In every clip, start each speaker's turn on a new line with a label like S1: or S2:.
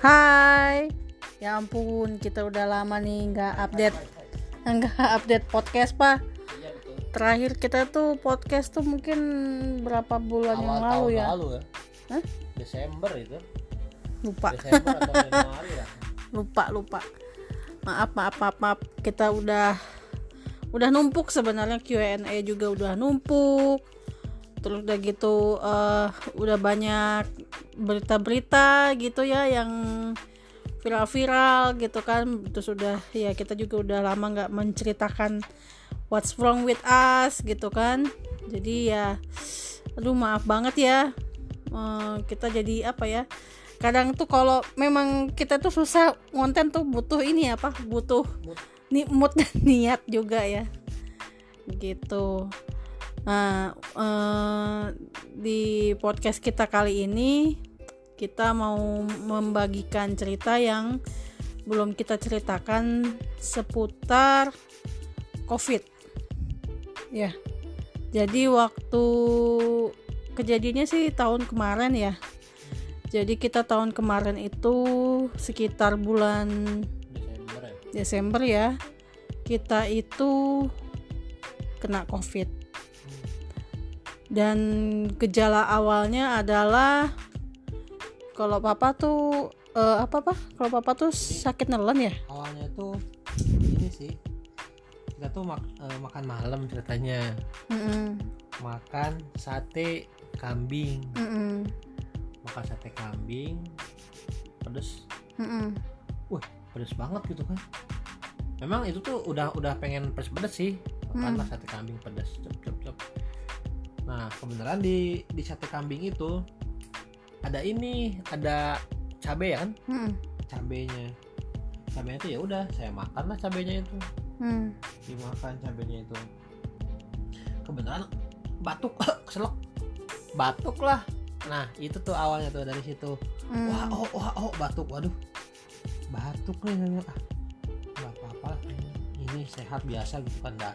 S1: Hai, ya ampun kita udah lama nih nggak update nggak update podcast pak.
S2: Iya.
S1: Terakhir kita tuh podcast tuh mungkin berapa bulan
S2: Awal
S1: yang
S2: tahun
S1: lalu ya?
S2: lalu ya.
S1: Hah?
S2: Desember itu.
S1: Lupa,
S2: Desember atau Januari
S1: lupa, lupa. Maaf, maaf, maaf, maaf. Kita udah udah numpuk sebenarnya Q&A juga udah numpuk. Terus udah gitu eh, udah banyak berita-berita gitu ya yang viral-viral gitu kan. Terus udah ya kita juga udah lama nggak menceritakan what's wrong with us gitu kan. Jadi ya aduh maaf banget ya. Eh, kita jadi apa ya kadang tuh kalau memang kita tuh susah konten tuh butuh ini apa butuh
S2: Mood.
S1: ni mood dan niat juga ya. Gitu nah eh, di podcast kita kali ini kita mau membagikan cerita yang belum kita ceritakan seputar covid. Ya jadi waktu kejadiannya sih tahun kemarin ya. Jadi kita tahun kemarin itu sekitar bulan
S2: Desember ya.
S1: Desember ya kita itu kena covid dan gejala awalnya adalah kalau papa tuh eh, apa apa kalau papa tuh sakit nelen ya
S2: Awalnya tuh ini sih. Kita tuh mak- eh, makan malam ceritanya.
S1: Mm-mm,
S2: Makan sate kambing.
S1: mm-mm,
S2: Makan sate kambing. Pedes.
S1: mm-mm.
S2: Wah, pedes banget gitu kan. Memang itu tuh udah udah pengen pedes-pedes sih. Makan lah sate kambing pedes. Cep, cep, cep. Nah, kebenaran di di sate kambing itu ada ini, ada cabe ya kan?
S1: Mm-mm,
S2: cabenya. Cabenya itu ya udah saya makan lah cabenya itu.
S1: Mm.
S2: dimakan cabenya itu. Kebetulan batuk keselak. Batuk lah. Nah itu tuh awalnya tuh dari situ.
S1: Mm.
S2: wah oh wah oh batuk waduh. Batuk nih ah. Nggak apa-apa ini sehat biasa gitu kan dah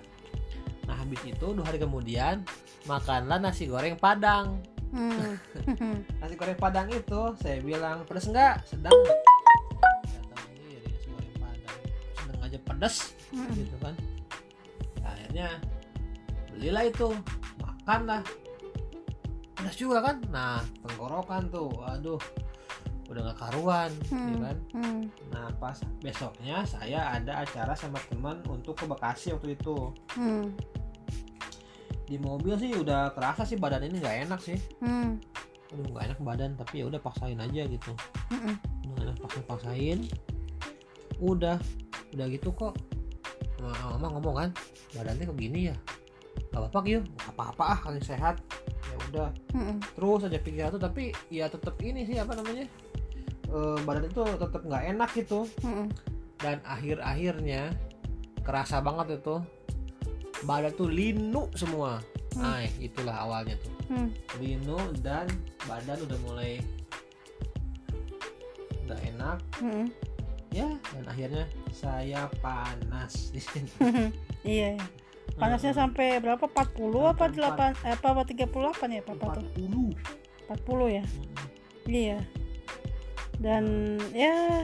S2: nah habis itu dua hari kemudian makanlah nasi goreng padang.
S1: Mm.
S2: nasi goreng padang itu saya bilang pedas enggak sedang. Tahu sendiri nasi goreng padang sedang aja pedas
S1: Mm.
S2: gitu kan. Nah, akhirnya belilah itu makan lah pedas juga kan? Nah tenggorokan tuh aduh udah gak karuan gitu kan
S1: Mm.
S2: nah pas besoknya saya ada acara sama teman untuk ke Bekasi waktu itu
S1: Mm.
S2: di mobil sih udah kerasa sih badan ini nggak enak sih
S1: Mm.
S2: aduh nggak enak badan tapi ya udah paksain aja gitu
S1: Mm-mm.
S2: nggak enak paksa paksain udah udah gitu kok mama mama ngomong kan badannya kok gini ya gak apa-apa gak apa-apa ah kalian sehat ya udah
S1: Mm-mm.
S2: terus aja pikiran tuh tapi ya tetap ini sih apa namanya Eh, badan itu tetap nggak enak gitu.
S1: Mm-mm.
S2: dan akhir-akhirnya kerasa banget itu badan tuh linu semua.
S1: Hmm.
S2: nah itulah awalnya tuh.
S1: Mm.
S2: linu dan badan udah mulai nggak enak.
S1: Mm-mm.
S2: ya dan akhirnya saya panas di sini.
S1: Iya ya. panasnya sampai berapa? 40 apa 8 eh, apa apa 38 ya papa tuh?
S2: 40
S1: 40 ya? Iya dan ya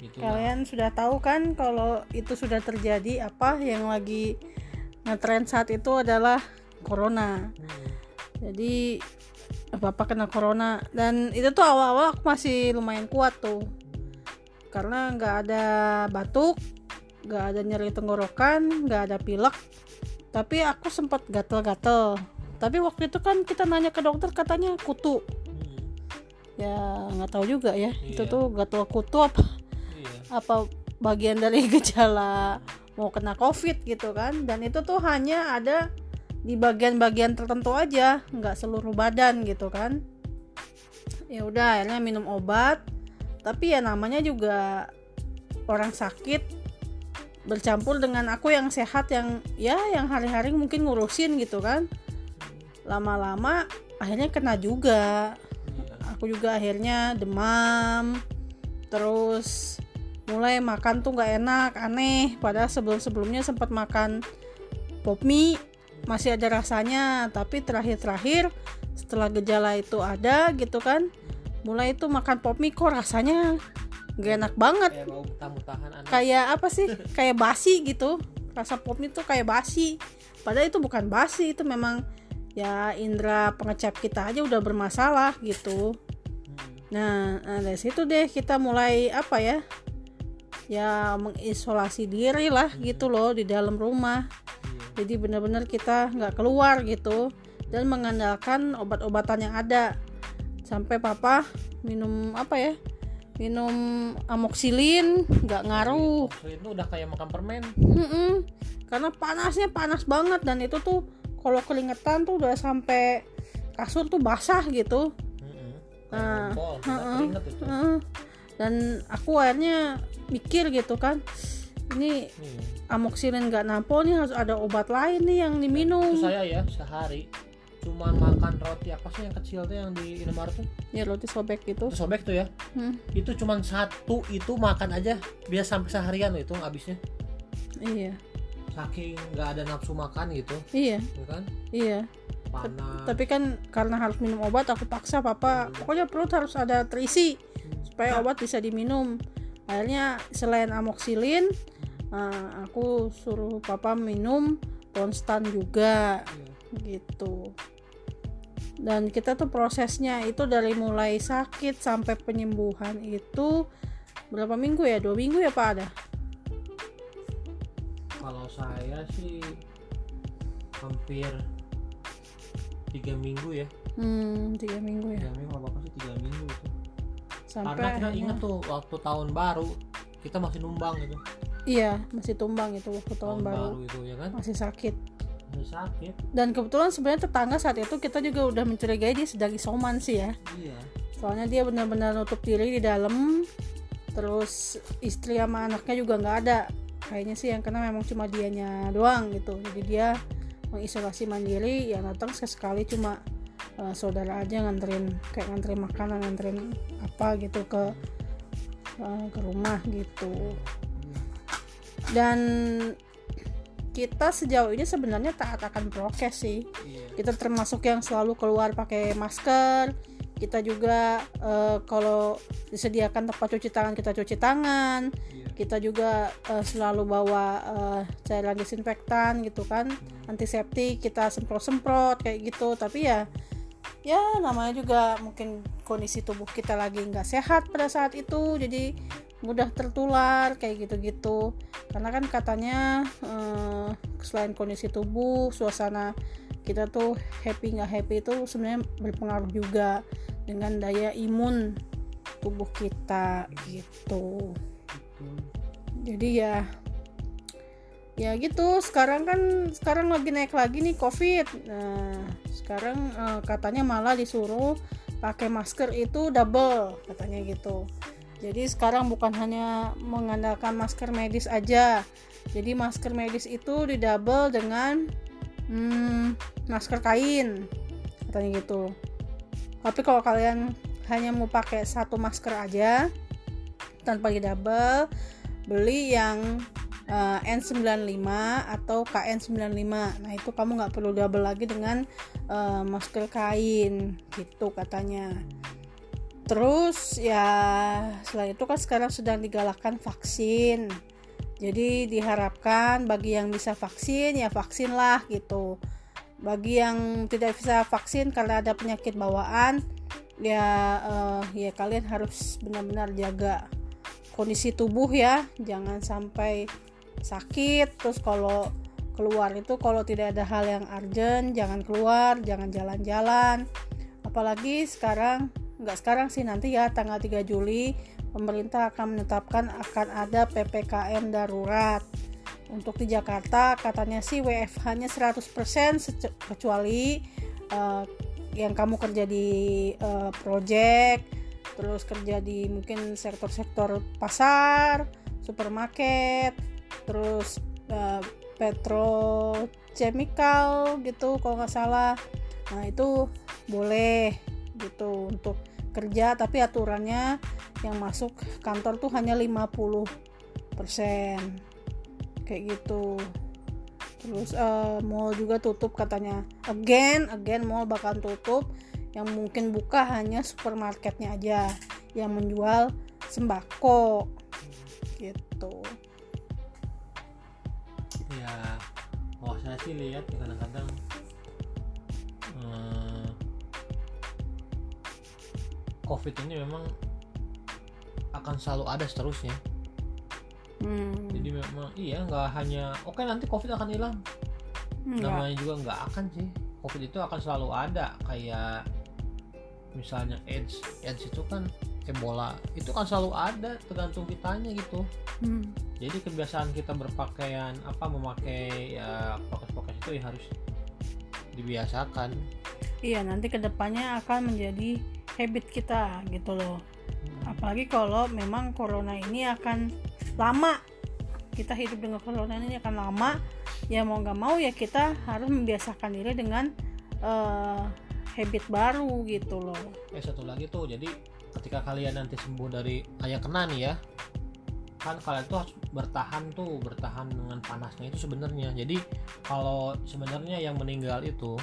S2: gitu
S1: kalian sudah tahu kan kalau itu sudah terjadi apa yang lagi ngetrend saat itu adalah corona. Jadi bapak kena corona. Dan itu tuh awal-awal aku masih lumayan kuat tuh. Karena nggak ada batuk nggak ada nyeri tenggorokan nggak ada pilek. Tapi aku sempat gatel-gatel. Tapi waktu itu kan kita nanya ke dokter katanya kutu ya nggak tahu juga ya. Itu
S2: Iya.
S1: tuh gatel kutu apa
S2: iya.
S1: Apa bagian dari gejala mau kena covid gitu kan. Dan itu tuh hanya ada di bagian-bagian tertentu aja. Nggak seluruh badan gitu kan. Ya udah akhirnya minum obat. Tapi ya namanya juga orang sakit. Bercampur dengan aku yang sehat yang ya yang hari-hari mungkin ngurusin gitu kan. Lama-lama akhirnya kena juga. Aku juga akhirnya demam. Terus mulai makan tuh nggak enak aneh. Padahal sebelum sebelumnya sempat makan pop mie masih ada rasanya. Tapi terakhir-terakhir setelah gejala itu ada gitu kan mulai itu makan pop mie kok rasanya gak enak banget.
S2: Kayak bau
S1: kayak apa sih? Kayak basi gitu. Rasa pop mie tuh kayak basi. Padahal itu bukan basi itu memang ya indera pengecap kita aja udah bermasalah gitu.
S2: Hmm.
S1: nah, nah dari situ deh kita mulai apa ya? Ya mengisolasi diri lah gitu loh di dalam rumah.
S2: Iya.
S1: jadi benar-benar kita nggak keluar gitu dan mengandalkan obat-obatan yang ada. Sampai papa minum apa ya? Minum amoxilin nggak ngaruh.
S2: Itu udah kayak makan permen.
S1: Mm-mm. karena panasnya panas banget dan itu tuh kalau keringetan tuh udah sampai kasur tuh basah gitu. Nah,
S2: keringet itu.
S1: Heeh. dan aku akhirnya mikir gitu kan ini
S2: Iya.
S1: amoxilin nggak nampol nih harus ada obat lain nih yang
S2: itu
S1: diminum
S2: saya ya sehari. Cuman makan roti apa sih yang kecil tuh yang di Indomaret tuh?
S1: Ya roti sobek gitu.
S2: Itu sobek tuh ya.
S1: Hmm,
S2: itu cuman satu itu makan aja biasa sampai seharian loh itu habisnya.
S1: Iya
S2: saking nggak ada nafsu makan gitu
S1: iya.
S2: ya kan?
S1: Iya.
S2: Panas.
S1: Tapi kan karena harus minum obat aku paksa papa pokoknya perut harus ada terisi supaya obat bisa diminum. Akhirnya selain amoxilin eh, aku suruh papa minum konstan juga.
S2: Iya.
S1: gitu. Dan kita tuh prosesnya itu dari mulai sakit sampai penyembuhan itu berapa minggu ya? Dua minggu ya pak ada
S2: kalau saya sih hampir tiga minggu ya.
S1: Hmm tiga minggu ya?
S2: Tiga minggu apa apa sih tiga minggu itu
S1: sampai
S2: karena kita ingat tuh waktu tahun baru kita masih numbang gitu.
S1: Iya masih tumbang itu waktu tahun baru.
S2: itu ya kan?
S1: Masih sakit.
S2: Masih sakit.
S1: Dan kebetulan sebenarnya tetangga saat itu kita juga udah mencurigai dia sedang isoman sih ya.
S2: Iya.
S1: Soalnya dia benar-benar nutup diri di dalam terus istri sama anaknya juga nggak ada kayaknya sih yang kena memang cuma dianya doang gitu. Jadi dia mengisolasi mandiri yang datang sesekali cuma eh, saudara aja nganterin kayak nganterin makanan nganterin apa gitu ke eh, ke rumah gitu. Dan kita sejauh ini sebenarnya taat akan prokes sih.
S2: Iya.
S1: Kita termasuk yang selalu keluar pakai masker kita juga eh, kalau disediakan tempat cuci tangan kita cuci tangan.
S2: Iya.
S1: Kita juga eh, selalu bawa eh, cairan disinfektan gitu kan. Antiseptik kita semprot-semprot kayak gitu. Tapi ya ya namanya juga mungkin kondisi tubuh kita lagi nggak sehat pada saat itu jadi mudah tertular kayak gitu-gitu. Karena kan katanya eh, selain kondisi tubuh suasana kita tuh happy nggak happy itu sebenarnya berpengaruh juga dengan daya imun tubuh kita gitu. Jadi ya ya gitu. Sekarang kan sekarang lagi naik lagi nih covid. Nah sekarang eh, katanya malah disuruh pakai masker itu double katanya gitu. Jadi sekarang bukan hanya mengandalkan masker medis aja. Jadi masker medis itu di double dengan hmm, masker kain katanya gitu. Tapi kalau kalian hanya mau pakai satu masker aja tanpa di double beli yang eh, N95 atau KN95 nah itu kamu nggak perlu double lagi dengan eh, masker kain gitu katanya. Terus ya selain itu kan sekarang sedang digalakkan vaksin jadi diharapkan bagi yang bisa vaksin ya vaksin lah gitu. Bagi yang tidak bisa vaksin karena ada penyakit bawaan ya eh, ya kalian harus benar-benar jaga kondisi tubuh ya. Jangan sampai sakit. Terus kalau keluar itu kalau tidak ada hal yang urgent jangan keluar jangan jalan-jalan. Apalagi sekarang nggak sekarang sih nanti ya tanggal 3 Juli pemerintah akan menetapkan akan ada PPKM darurat untuk di Jakarta katanya sih WFH-nya 100% sece- kecuali eh, yang kamu kerja di eh, project terus kerja di mungkin sektor-sektor pasar, supermarket, terus eh, petrochemical gitu kalau nggak salah. Nah itu boleh gitu untuk kerja tapi aturannya yang masuk kantor tuh hanya 50% kayak gitu. Terus eh, mall juga tutup katanya. Again again mall bakal tutup. Yang mungkin buka hanya supermarketnya aja yang menjual sembako. Gitu.
S2: Ya kalau saya sih lihat ya kadang-kadang eh, covid ini memang akan selalu ada seterusnya
S1: hmm.
S2: jadi memang iya nggak hanya oke nanti covid akan hilang
S1: Enggak.
S2: namanya juga nggak akan sih covid itu akan selalu ada kayak misalnya AIDS AIDS itu kan Ebola itu kan selalu ada tergantung kitanya gitu
S1: Hmm.
S2: jadi kebiasaan kita berpakaian apa memakai ya prokes-prokes itu ya harus dibiasakan
S1: iya nanti ke depannya akan menjadi habit kita gitu loh apalagi kalau memang corona ini akan lama. Kita hidup dengan corona ini akan lama. Ya mau nggak mau ya kita harus membiasakan diri dengan eh, habit baru gitu loh.
S2: Eh satu lagi tuh jadi ketika kalian nanti sembuh dari ayah kena nih ya kan kalian tuh harus bertahan tuh bertahan dengan panasnya itu sebenarnya. Jadi kalau sebenarnya yang meninggal itu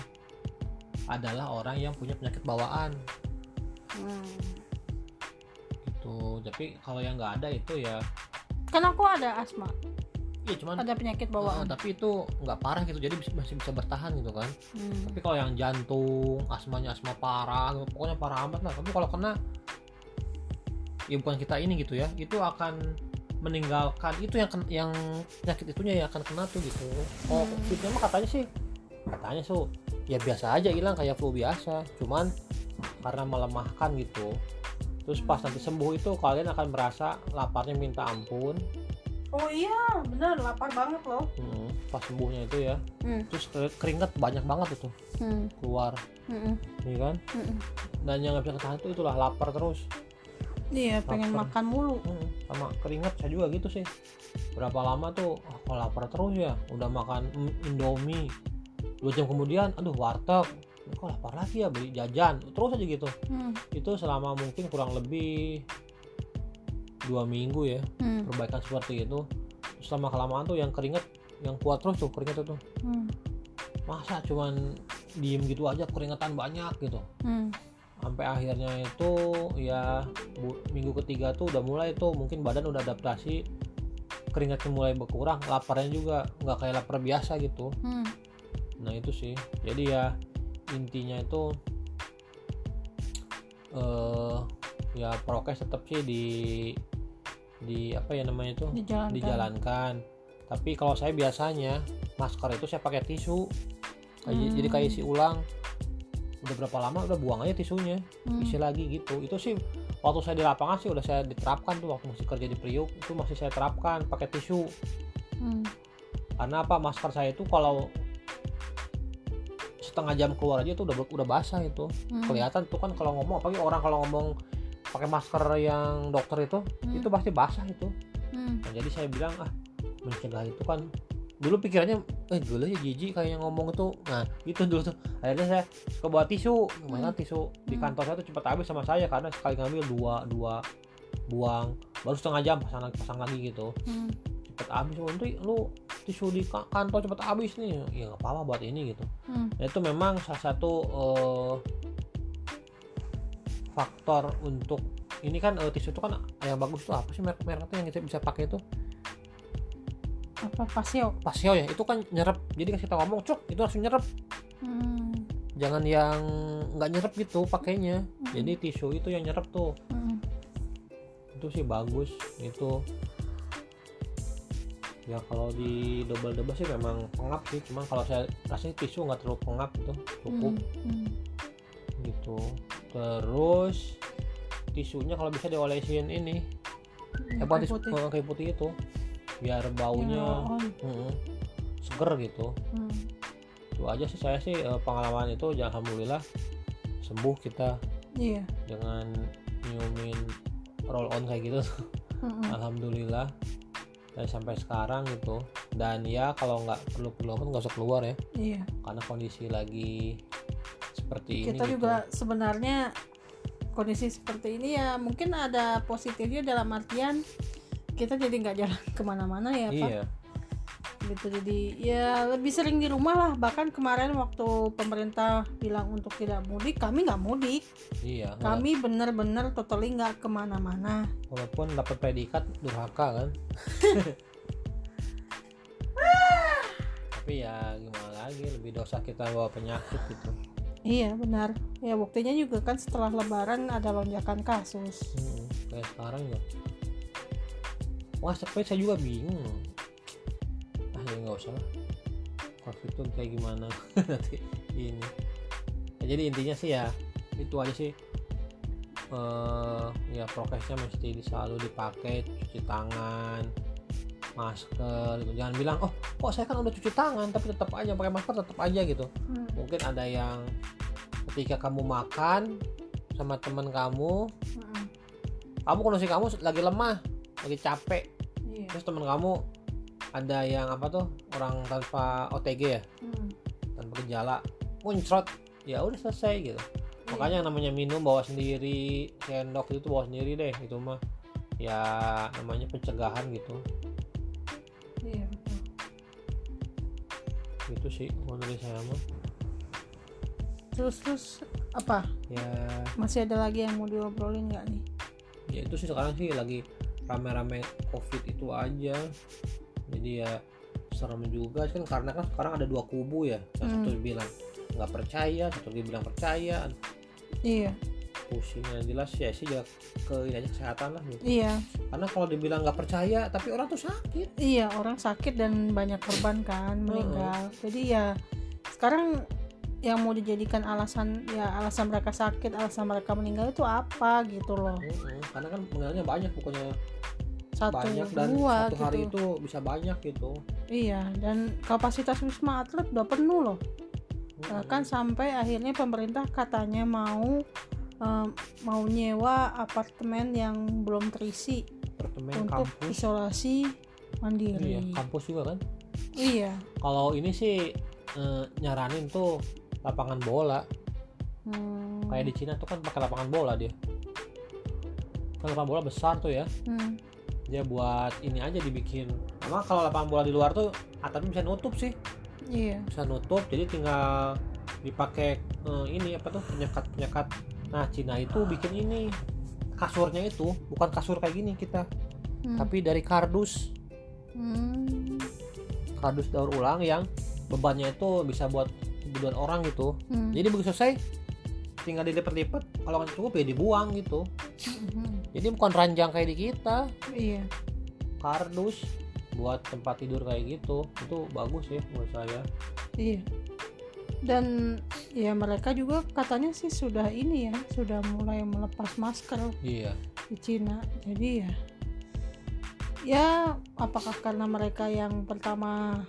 S2: adalah orang yang punya penyakit bawaan.
S1: Hmm.
S2: Gitu. Tapi kalau yang nggak ada itu ya
S1: kan aku ada asma.
S2: Ya cuman
S1: ada penyakit bawaan.
S2: tapi itu nggak parah gitu jadi masih bisa bertahan gitu kan.
S1: Hmm.
S2: tapi kalau yang jantung asmanya asma parah gitu, pokoknya parah amat lah. Tapi kalau kena ya bukan kita ini gitu ya itu akan meninggalkan itu yang yang penyakit itunya yang akan kena tuh gitu. Oh
S1: Hmm.
S2: mah katanya sih katanya so ya biasa aja hilang kayak flu biasa. Cuman karena melemahkan gitu terus pas nanti sembuh itu kalian akan merasa laparnya minta ampun.
S1: Oh iya bener lapar banget loh.
S2: Hmm, pas sembuhnya itu ya.
S1: Hmm.
S2: terus keringet banyak banget itu.
S1: Hmm.
S2: keluar.
S1: Hmm.
S2: nih kan?
S1: Hmm.
S2: dan yang nggak bisa ketahan itu itulah lapar terus.
S1: Iya pengen
S2: Lapar.
S1: makan mulu.
S2: Hmm, sama keringat saya juga gitu sih. Berapa lama tuh kok lapar terus ya? Udah makan mm, indomie. Dua jam kemudian aduh warteg kok lapar lagi ya beli jajan terus aja gitu
S1: Hmm.
S2: itu selama mungkin kurang lebih dua minggu ya
S1: Hmm.
S2: perbaikan seperti itu terus lama kelamaan tuh yang keringet yang kuat terus tuh keringet itu
S1: Hmm.
S2: masa cuman diem gitu aja keringetan banyak gitu
S1: Hmm.
S2: sampai akhirnya itu ya bu- minggu ketiga tuh udah mulai tuh mungkin badan udah adaptasi keringatnya mulai berkurang laparnya juga nggak kayak lapar biasa gitu
S1: Hmm.
S2: nah itu sih jadi ya intinya itu eh ya prokes tetap sih di di apa ya namanya itu?
S1: Dijalankan.
S2: Dijalankan. Tapi kalau saya biasanya masker itu saya pakai tisu.
S1: Hmm.
S2: jadi kayak isi ulang. Udah berapa lama udah buang aja tisunya.
S1: Hmm.
S2: isi lagi gitu. Itu sih waktu saya di lapangan sih udah saya diterapkan tuh. Waktu masih kerja di Priuk itu masih saya terapkan pakai tisu.
S1: Hmm.
S2: karena apa? Masker saya itu kalau setengah jam keluar aja itu udah udah basah itu
S1: Hmm.
S2: kelihatan tuh kan kalau ngomong apalagi orang kalau ngomong pakai masker yang dokter itu
S1: Hmm.
S2: itu pasti basah itu
S1: Hmm.
S2: Nah, jadi saya bilang ah mencegah itu kan dulu pikirannya eh dulu ya jijik kayak yang ngomong itu nah itu dulu tuh akhirnya saya suka bawa tisu gimana
S1: Hmm.
S2: tisu di
S1: Hmm.
S2: kantor saya tuh cepat habis sama saya karena sekali ngambil dua dua buang baru setengah jam pasang lagi pasang lagi gitu
S1: Hmm.
S2: Cepet habis. Oh, nanti lu tisu di ka- kantor cepet habis nih. Ya nggak apa-apa buat ini gitu.
S1: Hmm.
S2: nah, itu memang salah satu eh, faktor untuk ini kan eh, tisu itu kan yang bagus tuh apa sih merek-mereknya yang kita bisa pakai itu?
S1: Apa pasio
S2: pasio ya itu kan nyerap jadi kita ngomong cuk itu harus nyerap
S1: Hmm.
S2: jangan yang nggak nyerap gitu pakainya.
S1: Hmm.
S2: jadi tisu itu yang nyerap tuh.
S1: Hmm.
S2: itu sih bagus itu ya kalau di double double sih memang pengap sih cuman kalau saya rasanya tisu nggak terlalu pengap gitu cukup
S1: Hmm.
S2: gitu terus tisunya kalau bisa diolesin ini
S1: Hmm.
S2: apa
S1: Kayu
S2: tisu
S1: putih.
S2: eh, kayu putih itu biar baunya
S1: Ya, oh.
S2: mm, seger gitu
S1: Hmm.
S2: itu aja sih saya sih eh, pengalaman itu ya alhamdulillah sembuh kita
S1: iya
S2: dengan nyiumin roll on kayak gitu
S1: Hmm.
S2: alhamdulillah dan sampai sekarang gitu. Dan ya kalau nggak perlu perlu amat nggak usah keluar ya.
S1: Iya.
S2: Karena kondisi lagi seperti ini
S1: kita
S2: gitu.
S1: juga sebenarnya kondisi seperti ini ya mungkin ada positifnya dalam artian kita jadi nggak jalan ke mana-mana ya pak.
S2: Iya
S1: gitu. Jadi ya lebih sering di rumah lah. Bahkan kemarin waktu pemerintah bilang untuk tidak mudik kami nggak mudik.
S2: Iya
S1: kami bener-bener totally nggak ke mana-mana.
S2: Walaupun dapat predikat durhaka kan? Tapi ya gimana lagi? Lebih dosa kita bawa penyakit gitu.
S1: Iya benar. Ya buktinya juga kan setelah lebaran ada lonjakan kasus.
S2: Hmm, kayak sekarang ya. Wah tapi saya juga bingung ya nggak usah lah. Covid itu kayak gimana nanti ini. Ya, jadi intinya sih ya itu aja sih. Eh ya prokesnya mesti selalu dipakai cuci tangan masker gitu. Jangan bilang oh kok saya kan udah cuci tangan tapi tetap aja pakai masker tetap aja gitu.
S1: Hmm.
S2: mungkin ada yang ketika kamu makan sama teman kamu
S1: Mm-mm.
S2: kamu kondisi kamu lagi lemah lagi capek.
S1: Iya.
S2: Terus teman kamu ada yang apa tuh? Orang tanpa OTG ya?
S1: Mm.
S2: tanpa gejala. Muncrot. Ya udah selesai gitu. Makanya yang namanya minum bawa sendiri sendok itu bawa sendiri deh itu mah. Ya namanya pencegahan gitu.
S1: Iya betul.
S2: itu sih kalau dari saya mah.
S1: Terus terus apa?
S2: Ya.
S1: Masih ada lagi yang mau diobrolin nggak nih?
S2: Ya itu sih sekarang sih lagi rame-rame covid itu aja jadi ya serem juga kan karena kan sekarang ada dua kubu ya. Yang
S1: Hmm.
S2: satu bilang nggak percaya satu lagi bilang percaya.
S1: Iya.
S2: Pusing yang jelas ya sih jaga ke ini aja kesehatan lah. Gitu
S1: iya.
S2: Karena kalau dibilang nggak percaya tapi orang tuh sakit.
S1: Iya orang sakit dan banyak korban kan meninggal. Jadi ya sekarang yang mau dijadikan alasan ya alasan mereka sakit alasan mereka meninggal itu apa gitu loh.
S2: Mm-mm. karena kan meninggalnya banyak pokoknya
S1: satu
S2: banyak dan
S1: dua
S2: satu hari
S1: gitu
S2: itu bisa banyak gitu.
S1: Iya dan kapasitas wisma atlet udah penuh loh.
S2: Mm-mm.
S1: bahkan sampai akhirnya pemerintah katanya mau em, mau nyewa apartemen yang belum terisi
S2: apartemen
S1: untuk
S2: kampus.
S1: isolasi
S2: iya
S1: mandiri
S2: kampus juga kan?
S1: Iya.
S2: Kalau ini sih eh, nyaranin tuh lapangan bola.
S1: Hmm,
S2: kayak di Cina tuh kan pakai lapangan bola dia. Kan lapangan bola besar tuh ya.
S1: Hmm,
S2: dia buat ini aja dibikin. Emang kalau lapangan bola di luar tuh atapnya bisa nutup sih.
S1: Iya.
S2: Bisa nutup jadi tinggal dipakai eh, ini apa tuh penyekat penyekat. Nah Cina itu bikin ini. Kasurnya itu bukan kasur kayak gini kita.
S1: Hmm,
S2: tapi dari kardus.
S1: Hmm,
S2: kardus daur ulang yang bebannya itu bisa buat kebutuhan orang gitu.
S1: Hmm,
S2: jadi begitu selesai tinggal dilipat-lipat kalau nggak cukup ya dibuang gitu.
S1: Hmm,
S2: jadi bukan ranjang kayak di kita.
S1: Iya.
S2: Kardus buat tempat tidur kayak gitu. Itu bagus ya menurut saya.
S1: Iya. Dan ya mereka juga katanya sih sudah ini ya sudah mulai melepas masker
S2: iya.
S1: di Cina. Jadi ya ya apakah karena mereka yang pertama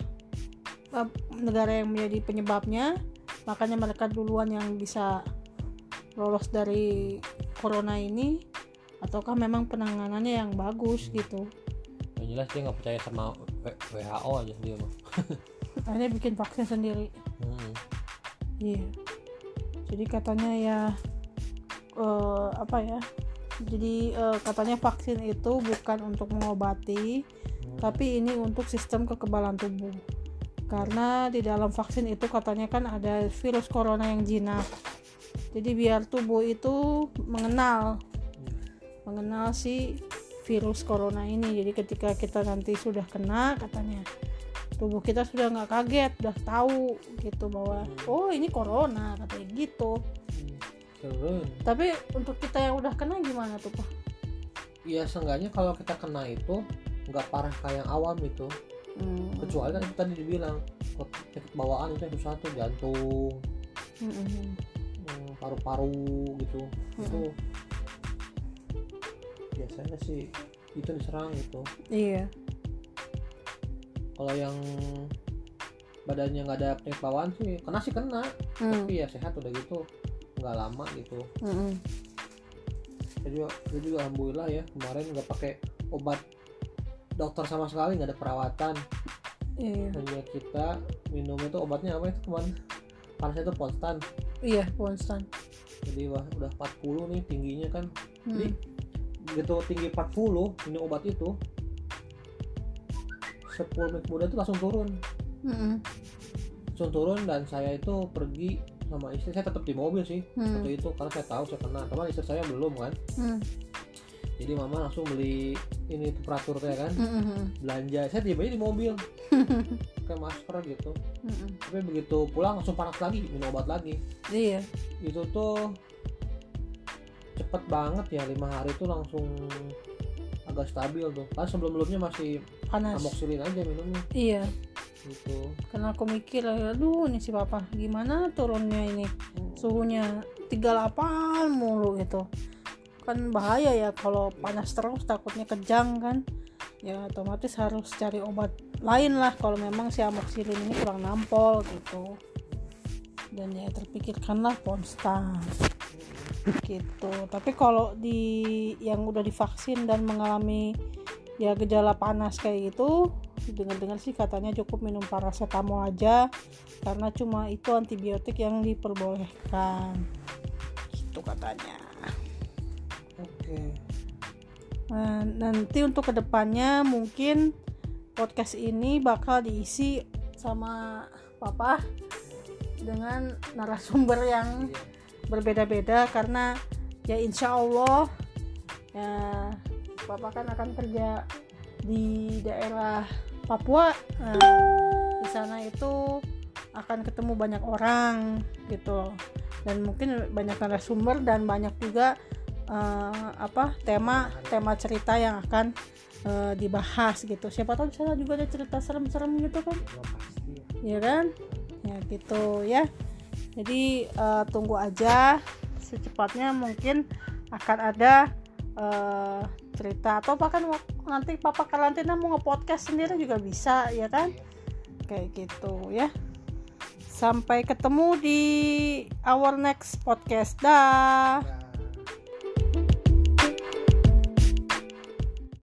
S1: eh, negara yang menjadi penyebabnya makanya mereka duluan yang bisa lolos dari corona ini ataukah memang penanganannya yang bagus gitu?
S2: Yang jelas dia nggak percaya sama WHO aja dia mah
S1: akhirnya bikin vaksin sendiri.
S2: Hmm.
S1: iya. Jadi katanya ya eh, apa ya? Jadi eh, katanya vaksin itu bukan untuk mengobati
S2: Hmm.
S1: tapi ini untuk sistem kekebalan tubuh. Karena di dalam vaksin itu katanya kan ada virus corona yang jinak. Jadi biar tubuh itu mengenal mengenal si virus corona ini jadi ketika kita nanti sudah kena katanya tubuh kita sudah nggak kaget udah tahu gitu bahwa oh ini corona katanya gitu
S2: Keren.
S1: tapi untuk kita yang udah kena gimana tuh pak
S2: ya seenggaknya kalau kita kena itu nggak parah kayak yang awam itu
S1: Hmm.
S2: kecuali kan itu tadi dibilang penyakit bawaan itu yang susah tuh jantung
S1: Hmm, hmm, hmm.
S2: hmm, paru-paru gitu
S1: Hmm.
S2: itu biasanya sih itu diserang gitu.
S1: Iya.
S2: Kalau yang badannya nggak ada penyakit bawaan sih kena sih kena
S1: Hmm,
S2: tapi ya sehat udah gitu nggak lama gitu.
S1: Hmm, hmm.
S2: saya juga, saya juga alhamdulillah ya kemarin nggak pakai obat dokter sama sekali nggak ada perawatan.
S1: Iya.
S2: Hanya kita minum itu obatnya apa itu kemarin? Panasnya itu konstan
S1: iya konstan
S2: jadi wah, udah 40 nih tingginya kan.
S1: Hmm.
S2: Jadi, begitu tinggi 40 minum obat itu. 10 menit kemudian itu langsung turun.
S1: Mm-mm.
S2: langsung turun dan saya itu pergi sama istri. Saya tetap di mobil sih
S1: Hmm.
S2: waktu itu karena saya tahu saya kena. Teman istri saya belum kan.
S1: Mm.
S2: jadi mama langsung beli ini temperaturnya kan.
S1: Mm-mm.
S2: belanja. Saya tiba di mobil. Kayak masker gitu.
S1: Mm-mm.
S2: tapi begitu pulang langsung panas lagi minum obat lagi.
S1: Iya.
S2: Itu tuh cepet banget ya lima hari itu langsung agak stabil tuh. Kan sebelum sebelumnya masih
S1: panas.
S2: amoxilin aja minumnya.
S1: Iya.
S2: Gitu.
S1: Karena aku mikir aduh ini si papa gimana turunnya ini? Suhunya 38 mulu gitu. Kan bahaya ya kalau panas terus takutnya kejang kan. Ya otomatis harus cari obat lain lah kalau memang si amoxilin ini kurang nampol gitu. Dan ya terpikirkanlah ponstan gitu. Tapi kalau di yang udah divaksin dan mengalami ya gejala panas kayak gitu dengar-dengar sih katanya cukup minum paracetamol aja karena cuma itu antibiotik yang diperbolehkan. Gitu katanya.
S2: Oke.
S1: Nah, nanti untuk ke depannya mungkin podcast ini bakal diisi sama papa dengan narasumber yang
S2: Iya.
S1: Berbeda-beda karena ya insya Allah ya papa kan akan kerja di daerah Papua. Nah, di sana itu akan ketemu banyak orang gitu. Dan mungkin banyak narasumber dan banyak juga eh, apa tema tema cerita yang akan eh, dibahas gitu. Siapa tahu di sana juga ada cerita serem-serem gitu kan?
S2: Ya
S1: kan? Ya gitu ya jadi eh, tunggu aja. Secepatnya mungkin akan ada eh, cerita. Atau bahkan nanti papa karantina mau nge-podcast sendiri juga bisa ya kan? Kayak gitu ya. Sampai ketemu di our next podcast. Dah.
S2: Ya.